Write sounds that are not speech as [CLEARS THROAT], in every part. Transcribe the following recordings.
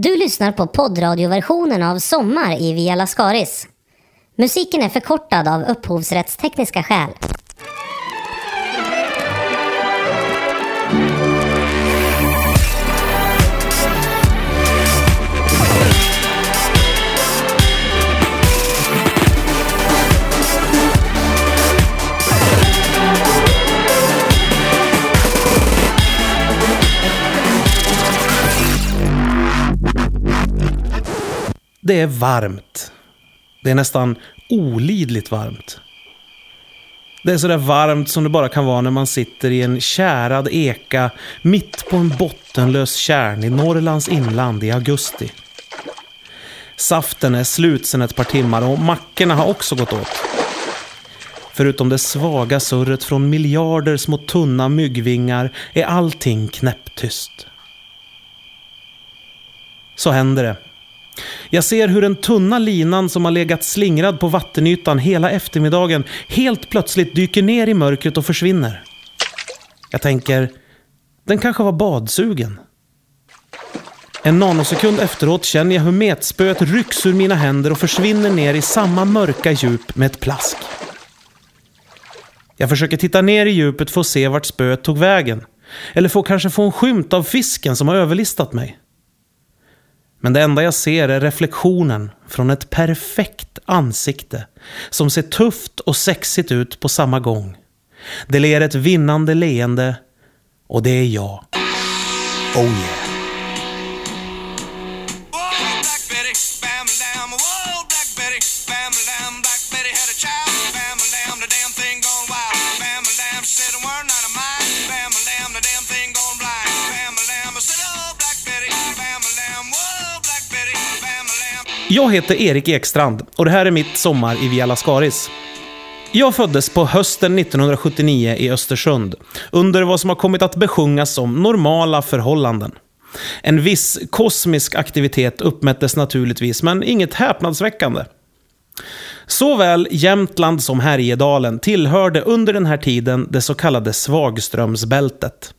Du lyssnar på poddradioversionen av Sommar i Via Lascaris. Musiken är förkortad av upphovsrättstekniska skäl. Det är varmt. Det är nästan olidligt varmt. Det är sådär varmt som det bara kan vara när man sitter i en kärad eka mitt på en bottenlös kärn i Norrlands inland i augusti. Saften är slut sedan ett par timmar och mackorna har också gått åt. Förutom det svaga surret från miljarder små tunna myggvingar är allting knäpptyst. Så händer det. Jag ser hur den tunna linan som har legat slingrad på vattenytan hela eftermiddagen helt plötsligt dyker ner i mörkret och försvinner. Jag tänker, den kanske var badsugen. En nanosekund efteråt känner jag hur metspöet rycks ur mina händer och försvinner ner i samma mörka djup med ett plask. Jag försöker titta ner i djupet för att se vart spöet tog vägen. Eller får kanske få en skymt av fisken som har överlistat mig. Men det enda jag ser är reflektionen från ett perfekt ansikte som ser tufft och sexigt ut på samma gång. Det ler ett vinnande leende och det är jag. Oh yeah. Jag heter Erik Ekstrand och det här är mitt sommar i Via Lascaris. Jag föddes på hösten 1979 i Östersund, under vad som har kommit att besjungas som normala förhållanden. En viss kosmisk aktivitet uppmättes naturligtvis, men inget häpnadsväckande. Såväl Jämtland som Härjedalen tillhörde under den här tiden det så kallade Svagströmsbältet.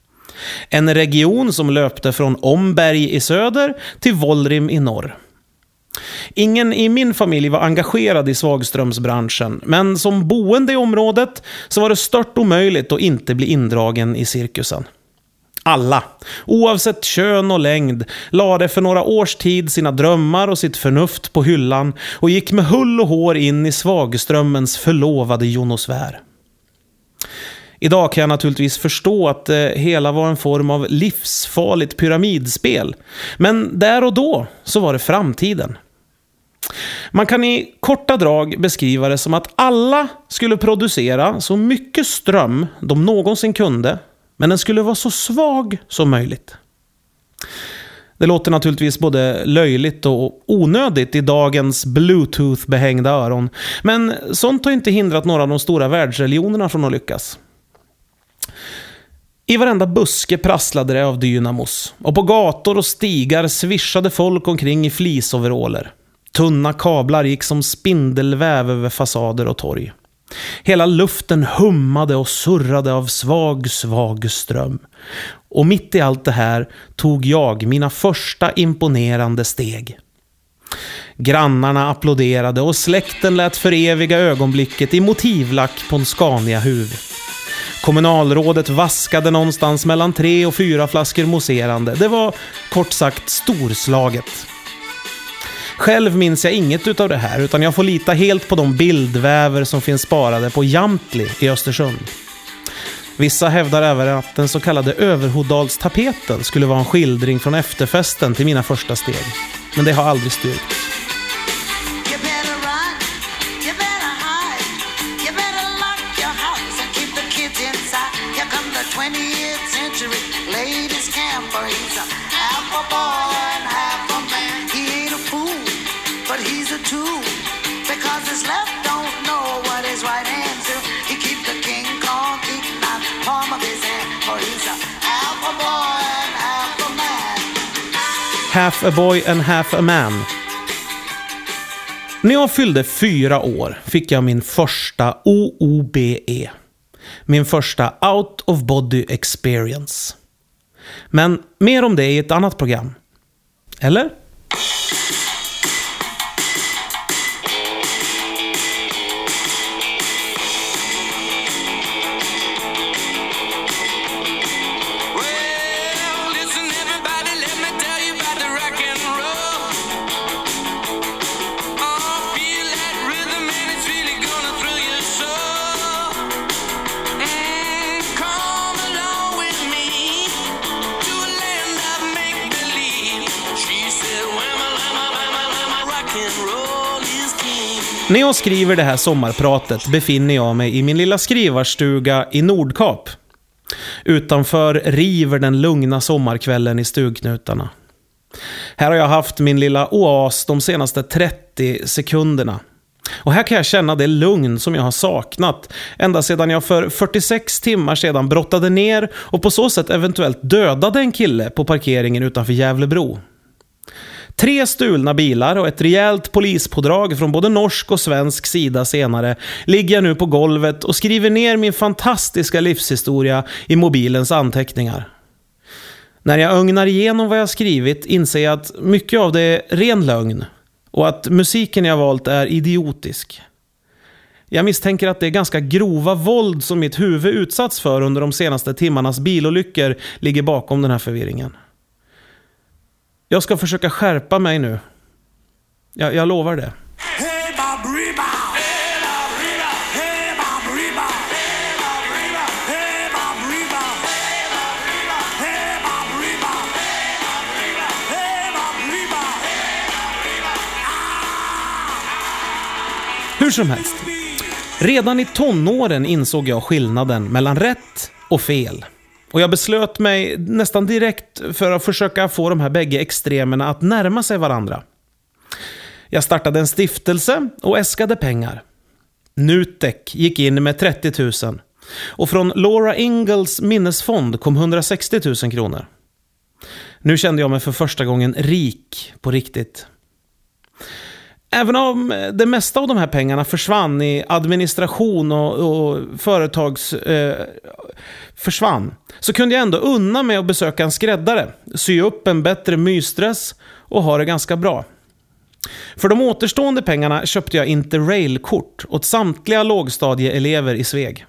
En region som löpte från Omberg i söder till Volrim i norr. Ingen i min familj var engagerad i svagströmsbranschen, men som boende i området så var det stört omöjligt att inte bli indragen i cirkusen. Alla, oavsett kön och längd, lade för några års tid sina drömmar och sitt förnuft på hyllan och gick med hull och hår in i Svagströmmens förlovade jonosfär. Idag kan jag naturligtvis förstå att det hela var en form av livsfarligt pyramidspel. Men där och då så var det framtiden. Man kan i korta drag beskriva det som att alla skulle producera så mycket ström de någonsin kunde, men den skulle vara så svag som möjligt. Det låter naturligtvis både löjligt och onödigt i dagens bluetooth-behängda öron, men sånt har inte hindrat några av de stora världsreligionerna från att lyckas. I varenda buske prasslade det av dynamos. Och på gator och stigar svischade folk omkring i fleeceoveraller. Tunna kablar gick som spindelväv över fasader och torg. Hela luften hummade och surrade av svag, svag ström. Och mitt i allt det här tog jag mina första imponerande steg. Grannarna applåderade och släkten lät föreviga ögonblicket i motivlack på en Scania-huv. Kommunalrådet vaskade någonstans mellan tre och fyra flaskor mousserande. Det var kort sagt storslaget. Själv minns jag inget utav det här, utan jag får lita helt på de bildväver som finns sparade på Jamtli i Östersund. Vissa hävdar även att den så kallade Överhodalstapeten skulle vara en skildring från efterfesten till mina första steg. Men det har aldrig styrkts. You better run, you better boy. Half a boy and half a man. När jag fyllde fyra år fick jag min första OOBE. Min första Out of Body Experience. Men mer om det i ett annat program. Eller? När jag skriver det här sommarpratet befinner jag mig i min lilla skrivarstuga i Nordkap. Utanför river den lugna sommarkvällen i stugknutarna. Här har jag haft min lilla oas de senaste 30 sekunderna. Och här kan jag känna det lugn som jag har saknat ända sedan jag för 46 timmar sedan brottade ner och på så sätt eventuellt dödade en kille på parkeringen utanför Gävlebro. Tre stulna bilar och ett rejält polispådrag från både norsk och svensk sida senare ligger jag nu på golvet och skriver ner min fantastiska livshistoria i mobilens anteckningar. När jag ögnar igenom vad jag skrivit inser jag att mycket av det är ren lögn och att musiken jag valt är idiotisk. Jag misstänker att det är ganska grova våld som mitt huvud utsatts för under de senaste timmarnas bilolyckor ligger bakom den här förvirringen. Jag ska försöka skärpa mig nu. Jag, jag lovar det. Hur som helst. Redan i tonåren insåg jag skillnaden mellan rätt och fel. Och jag beslöt mig nästan direkt för att försöka få de här bägge extremerna att närma sig varandra. Jag startade en stiftelse och äskade pengar. Nutek gick in med 30 000. Och från Laura Ingalls minnesfond kom 160 000 kronor. Nu kände jag mig för första gången rik på riktigt. Även om det mesta av de här pengarna försvann i administration och, och företags... Eh, försvann. Så kunde jag ändå unna mig att besöka en skräddare, sy upp en bättre mysdress och ha det ganska bra. För de återstående pengarna köpte jag interrailkort åt samtliga lågstadieelever i Sveg.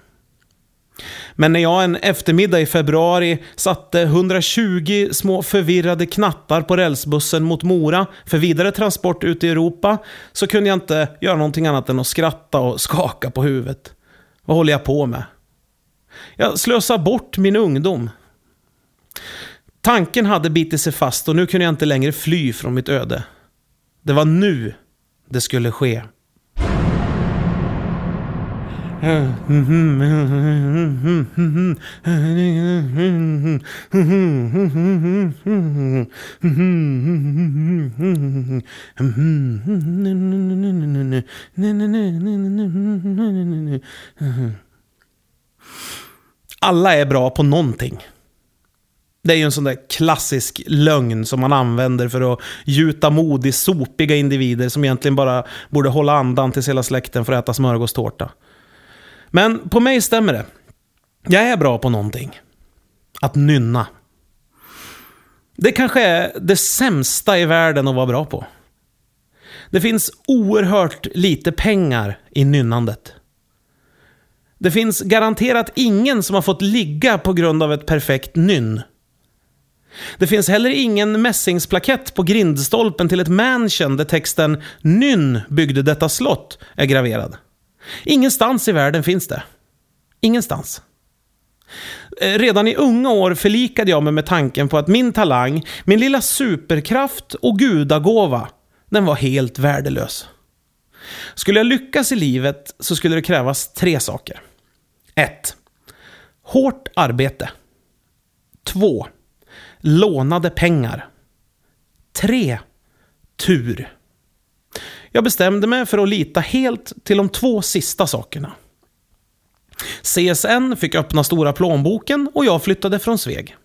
Men när jag en eftermiddag i februari satte 120 små förvirrade knattar på rälsbussen mot Mora för vidare transport ut i Europa så kunde jag inte göra någonting annat än att skratta och skaka på huvudet. Vad håller jag på med? Jag slösar bort min ungdom. Tanken hade bitit sig fast och nu kunde jag inte längre fly från mitt öde. Det var nu det skulle ske. Alla är bra på någonting. Det är ju en sån där klassisk lögn som man använder för att gjuta mod i sopiga individer som egentligen bara borde hålla andan tills hela släkten får äta smörgåstårta. Men på mig stämmer det. Jag är bra på någonting. Att nynna. Det kanske är det sämsta i världen att vara bra på. Det finns oerhört lite pengar i nynnandet. Det finns garanterat ingen som har fått ligga på grund av ett perfekt nynn. Det finns heller ingen mässingsplakett på grindstolpen till ett mansion där texten “Nynn byggde detta slott” är graverad. Ingenstans i världen finns det. Ingenstans. Eh, redan i unga år förlikade jag mig med tanken på att min talang, min lilla superkraft och gudagåva, den var helt värdelös. Skulle jag lyckas i livet så skulle det krävas tre saker. 1. Hårt arbete. 2. Lånade pengar. 3. Tur. Jag bestämde mig för att lita helt till de två sista sakerna. CSN fick öppna stora plånboken och jag flyttade från Sveg.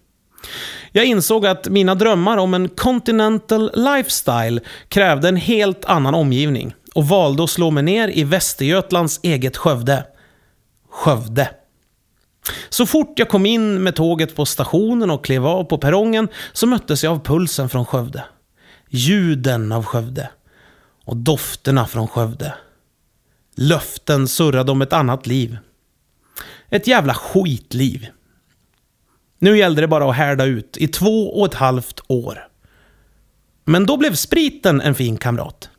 Jag insåg att mina drömmar om en continental lifestyle krävde en helt annan omgivning och valde att slå mig ner i Västergötlands eget Skövde. Skövde. Så fort jag kom in med tåget på stationen och klev av på perrongen så möttes jag av pulsen från Skövde. Ljuden av Skövde. Och dofterna från Skövde. Löften surrade om ett annat liv. Ett jävla skitliv. Nu gällde det bara att härda ut i två och ett halvt år. Men då blev spriten en fin kamrat.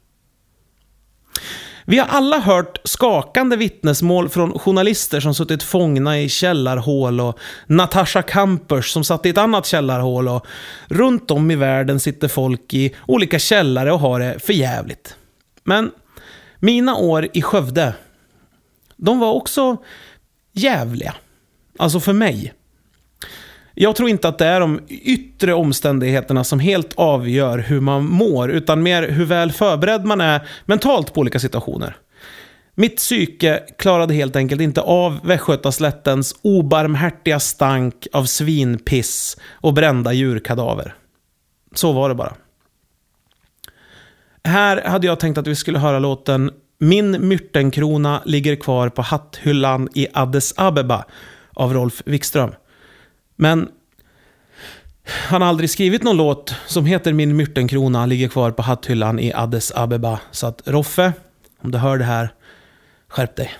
Vi har alla hört skakande vittnesmål från journalister som suttit fångna i källarhål och Natasha Kampers som satt i ett annat källarhål och runt om i världen sitter folk i olika källare och har det för jävligt. Men mina år i Skövde, de var också jävliga. Alltså för mig. Jag tror inte att det är de yttre omständigheterna som helt avgör hur man mår, utan mer hur väl förberedd man är mentalt på olika situationer. Mitt psyke klarade helt enkelt inte av Västgötaslättens obarmhärtiga stank av svinpiss och brända djurkadaver. Så var det bara. Här hade jag tänkt att vi skulle höra låten Min myrtenkrona ligger kvar på hatthyllan i Addis Abeba av Rolf Wikström. Men han har aldrig skrivit någon låt som heter Min myrtenkrona ligger kvar på hatthyllan i Addis Abeba. Så att Roffe, om du hör det här, skärp dig.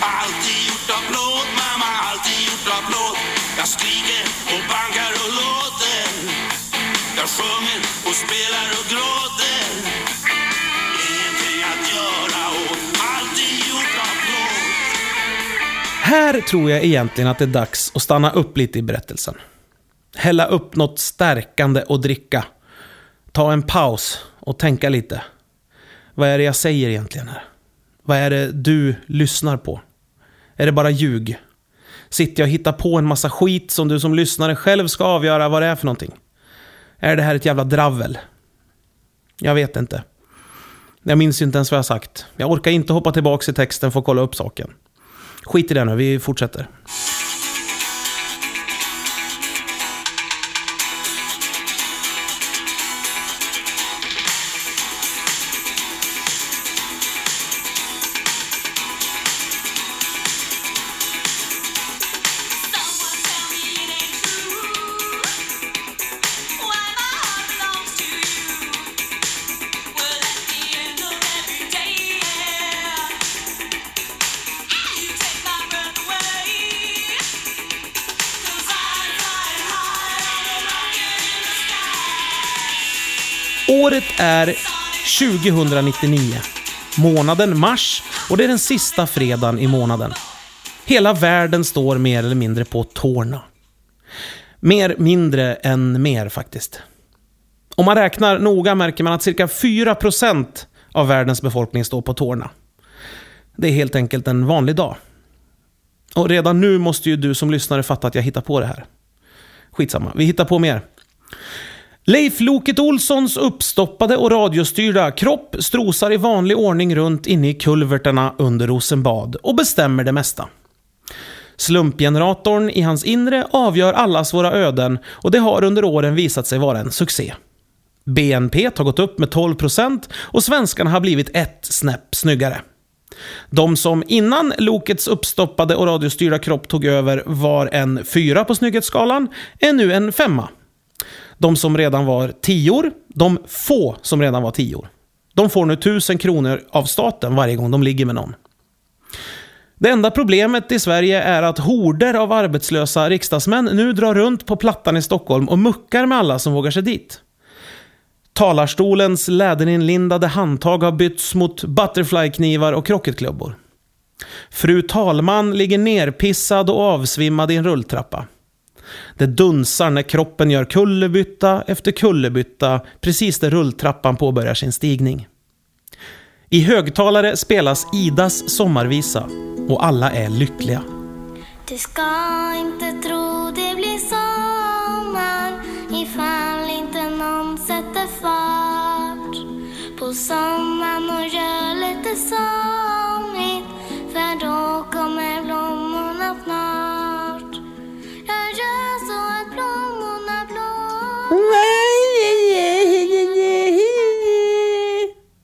Alltid gjort av plåt, mamma, alltid gjort av plåt sjunger och spelar och gråter Ingenting att göra gjort av plåt Här tror jag egentligen att det är dags att stanna upp lite i berättelsen. Hälla upp något stärkande och dricka. Ta en paus och tänka lite. Vad är det jag säger egentligen här? Vad är det du lyssnar på? Är det bara ljug? Sitter jag och hittar på en massa skit som du som lyssnare själv ska avgöra vad det är för någonting? Är det här ett jävla dravel? Jag vet inte. Jag minns ju inte ens vad jag har sagt. Jag orkar inte hoppa tillbaka i texten för att kolla upp saken. Skit i det nu, vi fortsätter. Året är 2099. Månaden mars och det är den sista fredagen i månaden. Hela världen står mer eller mindre på tårna. Mer mindre än mer faktiskt. Om man räknar noga märker man att cirka 4% av världens befolkning står på tårna. Det är helt enkelt en vanlig dag. Och redan nu måste ju du som lyssnare fatta att jag hittar på det här. Skitsamma, vi hittar på mer. Leif Loket Olssons uppstoppade och radiostyrda kropp strosar i vanlig ordning runt inne i kulverterna under Rosenbad och bestämmer det mesta. Slumpgeneratorn i hans inre avgör allas våra öden och det har under åren visat sig vara en succé. BNP har gått upp med 12% och svenskarna har blivit ett snäpp snyggare. De som innan Lokets uppstoppade och radiostyrda kropp tog över var en fyra på snygghetsskalan är nu en femma. De som redan var tior, de få som redan var tior. De får nu 1000 kronor av staten varje gång de ligger med någon. Det enda problemet i Sverige är att horder av arbetslösa riksdagsmän nu drar runt på Plattan i Stockholm och muckar med alla som vågar sig dit. Talarstolens läderinlindade handtag har bytts mot butterflyknivar och krocketklubbor. Fru talman ligger nerpissad och avsvimmad i en rulltrappa. Det dunsar när kroppen gör kullerbytta efter kullerbytta precis där rulltrappan påbörjar sin stigning. I högtalare spelas Idas sommarvisa och alla är lyckliga. Du ska inte tro det blir sommar ifall inte någon sätter fart på sommaren och gör lite sommar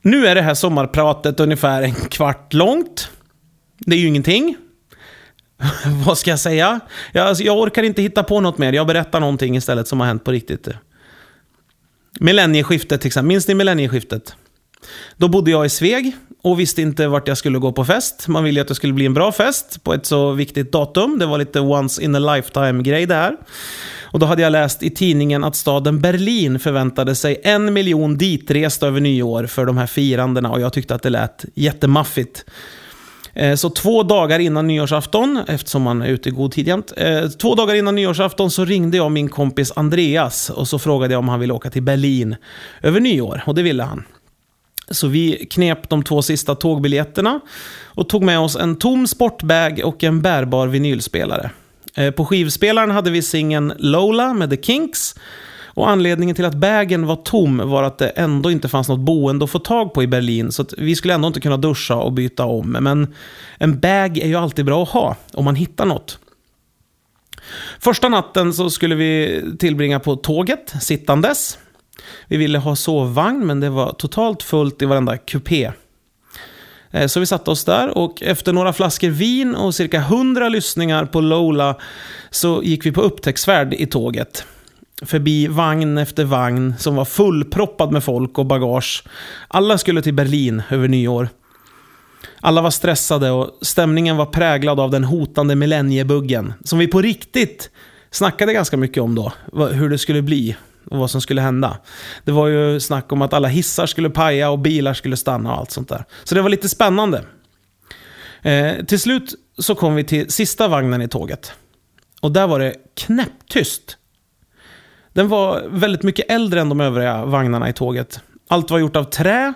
Nu är det här sommarpratet ungefär en kvart långt. Det är ju ingenting. [LAUGHS] Vad ska jag säga? Jag, alltså, jag orkar inte hitta på något mer. Jag berättar någonting istället som har hänt på riktigt. Millennieskiftet till exempel. Minns ni millennieskiftet? Då bodde jag i Sveg och visste inte vart jag skulle gå på fest. Man ville ju att det skulle bli en bra fest på ett så viktigt datum. Det var lite once in a lifetime-grej det här. Och då hade jag läst i tidningen att staden Berlin förväntade sig en miljon ditresta över nyår för de här firandena och jag tyckte att det lät jättemaffigt. Eh, så två dagar innan nyårsafton, eftersom man är ute i god tid jämt, eh, två dagar innan nyårsafton så ringde jag min kompis Andreas och så frågade jag om han ville åka till Berlin över nyår och det ville han. Så vi knep de två sista tågbiljetterna och tog med oss en tom sportbag och en bärbar vinylspelare. Eh, på skivspelaren hade vi singeln Lola med The Kinks. Och anledningen till att bagen var tom var att det ändå inte fanns något boende att få tag på i Berlin. Så att vi skulle ändå inte kunna duscha och byta om. Men en bag är ju alltid bra att ha om man hittar något. Första natten så skulle vi tillbringa på tåget, sittandes. Vi ville ha sovvagn, men det var totalt fullt i varenda kupé. Eh, så vi satte oss där och efter några flaskor vin och cirka 100 lyssningar på Lola så gick vi på upptäcktsfärd i tåget. Förbi vagn efter vagn som var fullproppad med folk och bagage. Alla skulle till Berlin över nyår. Alla var stressade och stämningen var präglad av den hotande millenniebuggen. Som vi på riktigt snackade ganska mycket om då. Hur det skulle bli och vad som skulle hända. Det var ju snack om att alla hissar skulle paja och bilar skulle stanna och allt sånt där. Så det var lite spännande. Eh, till slut så kom vi till sista vagnen i tåget. Och där var det knäpptyst. Den var väldigt mycket äldre än de övriga vagnarna i tåget. Allt var gjort av trä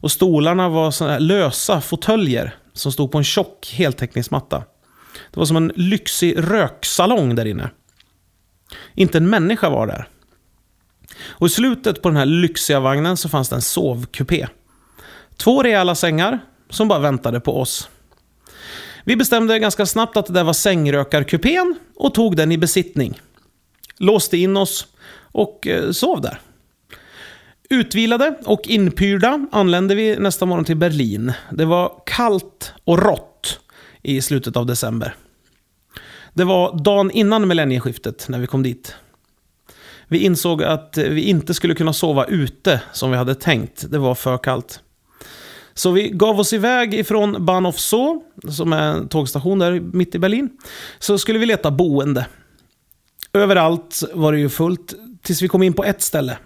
och stolarna var såna här lösa fåtöljer som stod på en tjock heltäckningsmatta. Det var som en lyxig röksalong där inne. Inte en människa var där. Och i slutet på den här lyxiga vagnen så fanns det en sovkupé. Två rejäla sängar som bara väntade på oss. Vi bestämde ganska snabbt att det där var sängrökarkupén och tog den i besittning. Låste in oss och eh, sov där. Utvilade och inpyrda anlände vi nästa morgon till Berlin. Det var kallt och rått i slutet av december. Det var dagen innan millennieskiftet när vi kom dit. Vi insåg att vi inte skulle kunna sova ute som vi hade tänkt. Det var för kallt. Så vi gav oss iväg ifrån Bahnhof Zoo, som är en tågstation där mitt i Berlin. Så skulle vi leta boende. Överallt var det ju fullt, tills vi kom in på ett ställe.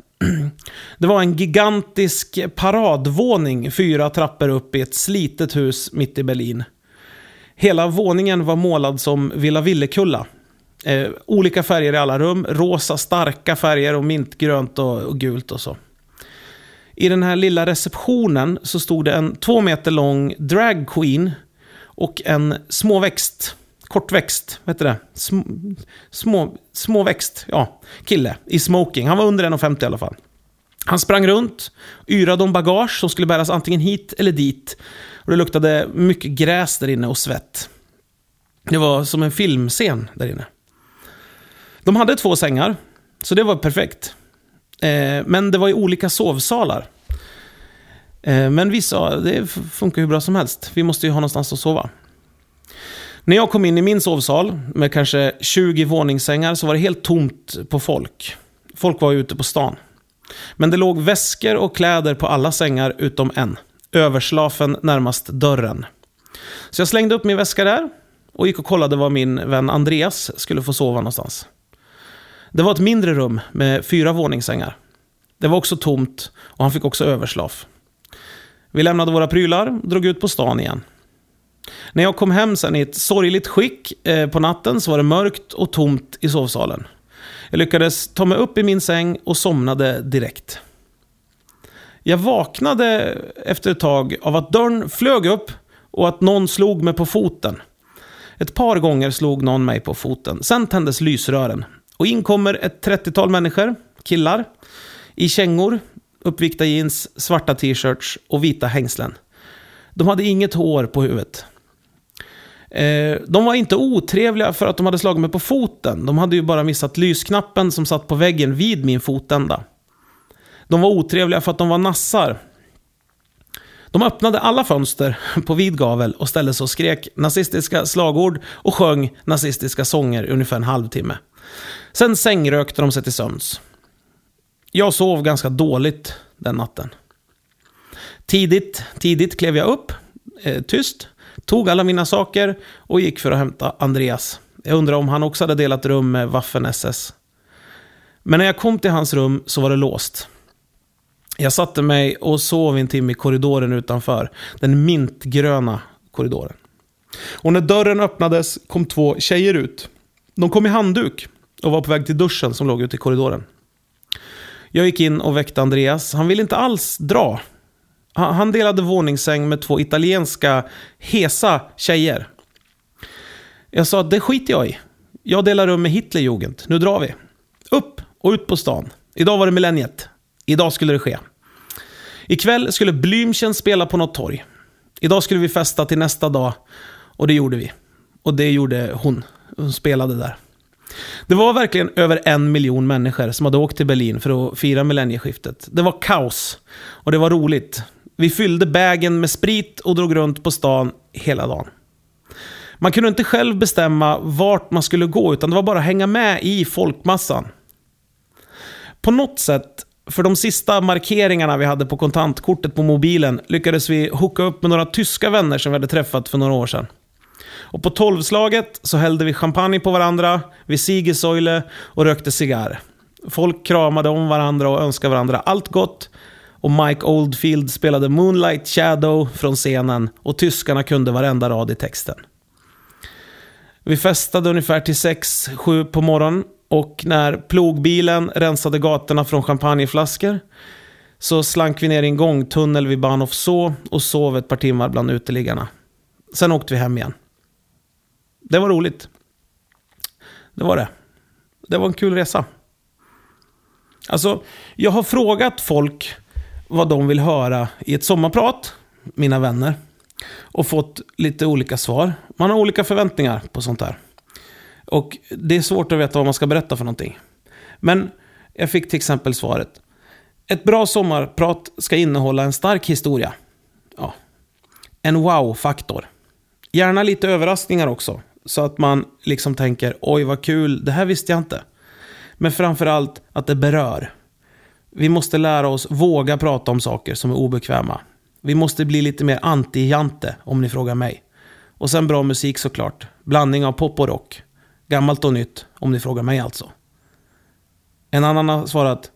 [CLEARS THROAT] Det var en gigantisk paradvåning fyra trappor upp i ett slitet hus mitt i Berlin. Hela våningen var målad som Villa Villekulla. Eh, olika färger i alla rum, rosa starka färger och mintgrönt och, och gult och så. I den här lilla receptionen så stod det en två meter lång drag queen och en småväxt, kortväxt, vad heter det? Sm, små, småväxt, ja, kille i smoking. Han var under 1,50 i alla fall. Han sprang runt, yrade om bagage som skulle bäras antingen hit eller dit. Och det luktade mycket gräs där inne och svett. Det var som en filmscen där inne. De hade två sängar, så det var perfekt. Eh, men det var i olika sovsalar. Eh, men vi sa, det funkar hur bra som helst. Vi måste ju ha någonstans att sova. När jag kom in i min sovsal med kanske 20 våningssängar så var det helt tomt på folk. Folk var ute på stan. Men det låg väskor och kläder på alla sängar utom en. Överslafen närmast dörren. Så jag slängde upp min väska där och gick och kollade var min vän Andreas skulle få sova någonstans. Det var ett mindre rum med fyra våningssängar. Det var också tomt och han fick också överslaf. Vi lämnade våra prylar och drog ut på stan igen. När jag kom hem sen i ett sorgligt skick eh, på natten så var det mörkt och tomt i sovsalen. Jag lyckades ta mig upp i min säng och somnade direkt. Jag vaknade efter ett tag av att dörren flög upp och att någon slog mig på foten. Ett par gånger slog någon mig på foten. Sen tändes lysrören. Och in kommer ett 30-tal människor, killar, i kängor, uppvikta jeans, svarta t-shirts och vita hängslen. De hade inget hår på huvudet. Eh, de var inte otrevliga för att de hade slagit mig på foten. De hade ju bara missat lysknappen som satt på väggen vid min fotända. De var otrevliga för att de var nassar. De öppnade alla fönster [LAUGHS] på vid gavel och ställde sig och skrek nazistiska slagord och sjöng nazistiska sånger i ungefär en halvtimme. Sen sängrökte de sig till sömns. Jag sov ganska dåligt den natten. Tidigt, tidigt klev jag upp, eh, tyst, tog alla mina saker och gick för att hämta Andreas. Jag undrar om han också hade delat rum med Waffen-SS. Men när jag kom till hans rum så var det låst. Jag satte mig och sov en timme i korridoren utanför. Den mintgröna korridoren. Och när dörren öppnades kom två tjejer ut. De kom i handduk och var på väg till duschen som låg ute i korridoren. Jag gick in och väckte Andreas. Han ville inte alls dra. Han delade våningssäng med två italienska hesa tjejer. Jag sa att det skiter jag i. Jag delar rum med Hitlerjugend. Nu drar vi. Upp och ut på stan. Idag var det millenniet. Idag skulle det ske. Ikväll skulle Blümchen spela på något torg. Idag skulle vi festa till nästa dag. Och det gjorde vi. Och det gjorde hon. Hon spelade där. Det var verkligen över en miljon människor som hade åkt till Berlin för att fira millennieskiftet. Det var kaos. Och det var roligt. Vi fyllde bagen med sprit och drog runt på stan hela dagen. Man kunde inte själv bestämma vart man skulle gå, utan det var bara att hänga med i folkmassan. På något sätt, för de sista markeringarna vi hade på kontantkortet på mobilen, lyckades vi hooka upp med några tyska vänner som vi hade träffat för några år sedan. Och på tolvslaget så hällde vi champagne på varandra, vi Siegessäule och rökte cigarr. Folk kramade om varandra och önskade varandra allt gott. Och Mike Oldfield spelade Moonlight Shadow från scenen och tyskarna kunde varenda rad i texten. Vi festade ungefär till 6-7 på morgonen och när plogbilen rensade gatorna från champagneflaskor så slank vi ner i en gångtunnel vid Bahnhof Zoo och sov ett par timmar bland uteliggarna. Sen åkte vi hem igen. Det var roligt. Det var det. Det var en kul resa. Alltså, jag har frågat folk vad de vill höra i ett sommarprat, mina vänner. Och fått lite olika svar. Man har olika förväntningar på sånt här. Och det är svårt att veta vad man ska berätta för någonting. Men jag fick till exempel svaret. Ett bra sommarprat ska innehålla en stark historia. Ja. En wow-faktor. Gärna lite överraskningar också. Så att man liksom tänker, oj vad kul, det här visste jag inte. Men framförallt att det berör. Vi måste lära oss våga prata om saker som är obekväma. Vi måste bli lite mer anti-jante, om ni frågar mig. Och sen bra musik såklart. Blandning av pop och rock. Gammalt och nytt, om ni frågar mig alltså. En annan har svarat,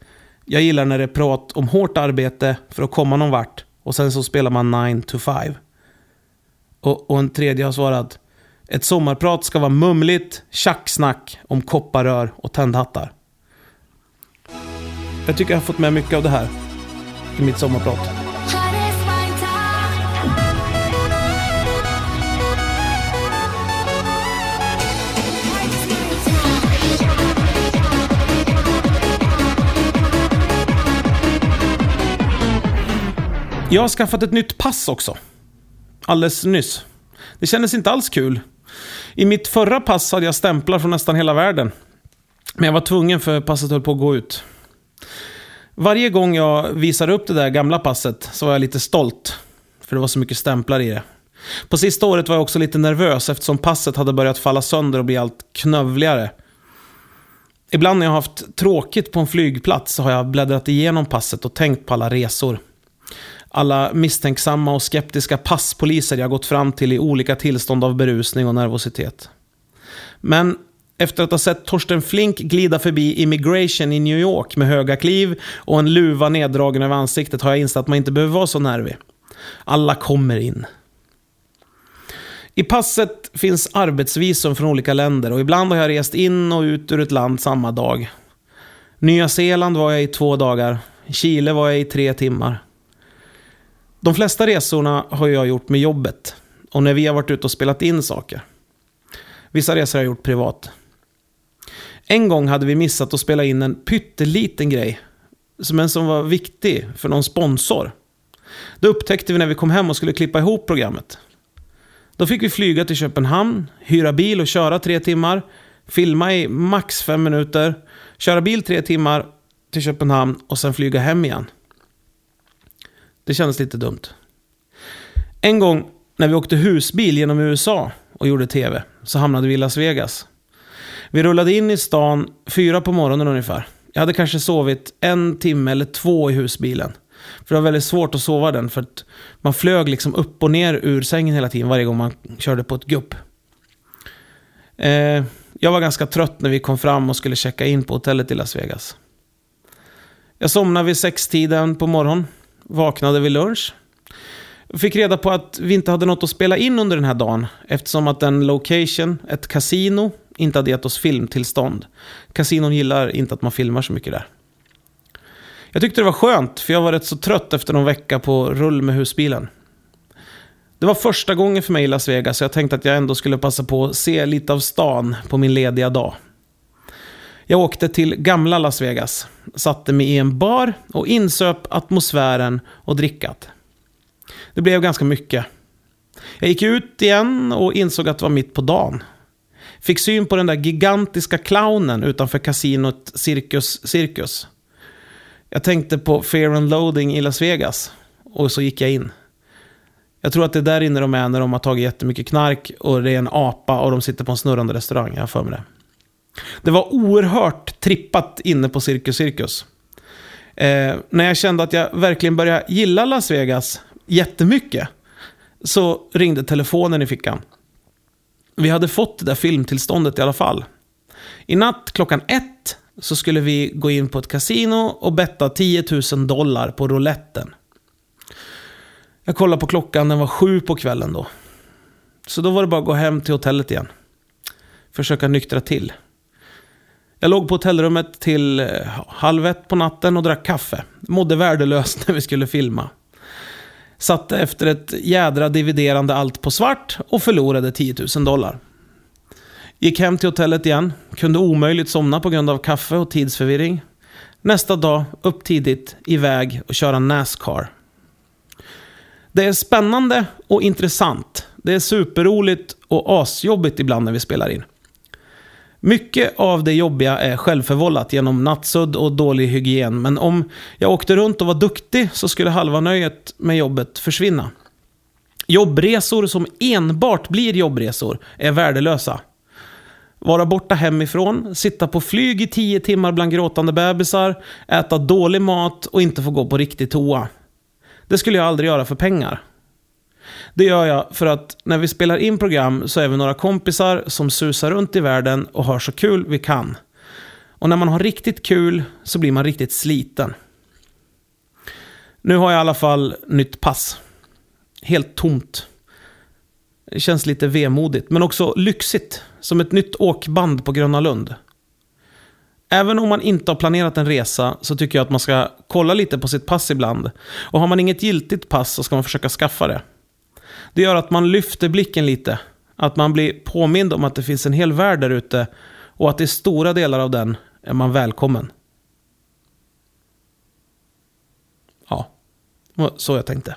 jag gillar när det är prat om hårt arbete för att komma någon vart och sen så spelar man 9 to 5. Och, och en tredje har svarat, ett sommarprat ska vara mumligt tjacksnack om kopparrör och tändhattar. Jag tycker jag har fått med mycket av det här i mitt sommarprat. Jag har skaffat ett nytt pass också. Alldeles nyss. Det kändes inte alls kul. I mitt förra pass hade jag stämplar från nästan hela världen. Men jag var tvungen för passet höll på att gå ut. Varje gång jag visade upp det där gamla passet så var jag lite stolt. För det var så mycket stämplar i det. På sista året var jag också lite nervös eftersom passet hade börjat falla sönder och bli allt knövligare. Ibland när jag har haft tråkigt på en flygplats så har jag bläddrat igenom passet och tänkt på alla resor. Alla misstänksamma och skeptiska passpoliser jag gått fram till i olika tillstånd av berusning och nervositet. Men efter att ha sett Torsten Flink glida förbi Immigration i New York med höga kliv och en luva neddragen över ansiktet har jag insett att man inte behöver vara så nervig. Alla kommer in. I passet finns arbetsvisum från olika länder och ibland har jag rest in och ut ur ett land samma dag. Nya Zeeland var jag i två dagar. Chile var jag i tre timmar. De flesta resorna har jag gjort med jobbet och när vi har varit ute och spelat in saker. Vissa resor har jag gjort privat. En gång hade vi missat att spela in en pytteliten grej, men som var viktig för någon sponsor. Det upptäckte vi när vi kom hem och skulle klippa ihop programmet. Då fick vi flyga till Köpenhamn, hyra bil och köra tre timmar, filma i max fem minuter, köra bil tre timmar till Köpenhamn och sen flyga hem igen. Det kändes lite dumt. En gång när vi åkte husbil genom USA och gjorde tv så hamnade vi i Las Vegas. Vi rullade in i stan fyra på morgonen ungefär. Jag hade kanske sovit en timme eller två i husbilen. För det var väldigt svårt att sova den för att man flög liksom upp och ner ur sängen hela tiden varje gång man körde på ett gupp. Eh, jag var ganska trött när vi kom fram och skulle checka in på hotellet i Las Vegas. Jag somnade vid sextiden på morgonen, vaknade vid lunch. Fick reda på att vi inte hade något att spela in under den här dagen eftersom att en location, ett kasino, inte hade gett oss filmtillstånd. Kasinon gillar inte att man filmar så mycket där. Jag tyckte det var skönt, för jag var rätt så trött efter någon vecka på rull med husbilen. Det var första gången för mig i Las Vegas, så jag tänkte att jag ändå skulle passa på att se lite av stan på min lediga dag. Jag åkte till gamla Las Vegas, satte mig i en bar och insöp atmosfären och drickat. Det blev ganska mycket. Jag gick ut igen och insåg att det var mitt på dagen. Fick syn på den där gigantiska clownen utanför kasinot Circus Circus. Jag tänkte på Fear and Loading i Las Vegas och så gick jag in. Jag tror att det är där inne de är när de har tagit jättemycket knark och det är en apa och de sitter på en snurrande restaurang. Jag har för mig det. Det var oerhört trippat inne på Cirkus Cirkus. Eh, när jag kände att jag verkligen började gilla Las Vegas jättemycket så ringde telefonen i fickan. Vi hade fått det där filmtillståndet i alla fall. I natt klockan ett så skulle vi gå in på ett kasino och betta 10 000 dollar på rouletten. Jag kollade på klockan, den var sju på kvällen då. Så då var det bara att gå hem till hotellet igen. Försöka nyktra till. Jag låg på hotellrummet till eh, halv ett på natten och drack kaffe. Mådde värdelöst [LAUGHS] när vi skulle filma. Satte efter ett jädra dividerande allt på svart och förlorade 10 000 dollar. Gick hem till hotellet igen. Kunde omöjligt somna på grund av kaffe och tidsförvirring. Nästa dag, upp tidigt, iväg och köra Nascar. Det är spännande och intressant. Det är superroligt och asjobbigt ibland när vi spelar in. Mycket av det jobbiga är självförvållat genom nattsudd och dålig hygien. Men om jag åkte runt och var duktig så skulle halva nöjet med jobbet försvinna. Jobbresor som enbart blir jobbresor är värdelösa. Vara borta hemifrån, sitta på flyg i tio timmar bland gråtande bebisar, äta dålig mat och inte få gå på riktig toa. Det skulle jag aldrig göra för pengar. Det gör jag för att när vi spelar in program så är vi några kompisar som susar runt i världen och har så kul vi kan. Och när man har riktigt kul så blir man riktigt sliten. Nu har jag i alla fall nytt pass. Helt tomt. Det känns lite vemodigt, men också lyxigt. Som ett nytt åkband på Gröna Lund. Även om man inte har planerat en resa så tycker jag att man ska kolla lite på sitt pass ibland. Och har man inget giltigt pass så ska man försöka skaffa det. Det gör att man lyfter blicken lite. Att man blir påmind om att det finns en hel värld där ute och att i stora delar av den är man välkommen. Ja, det var så jag tänkte.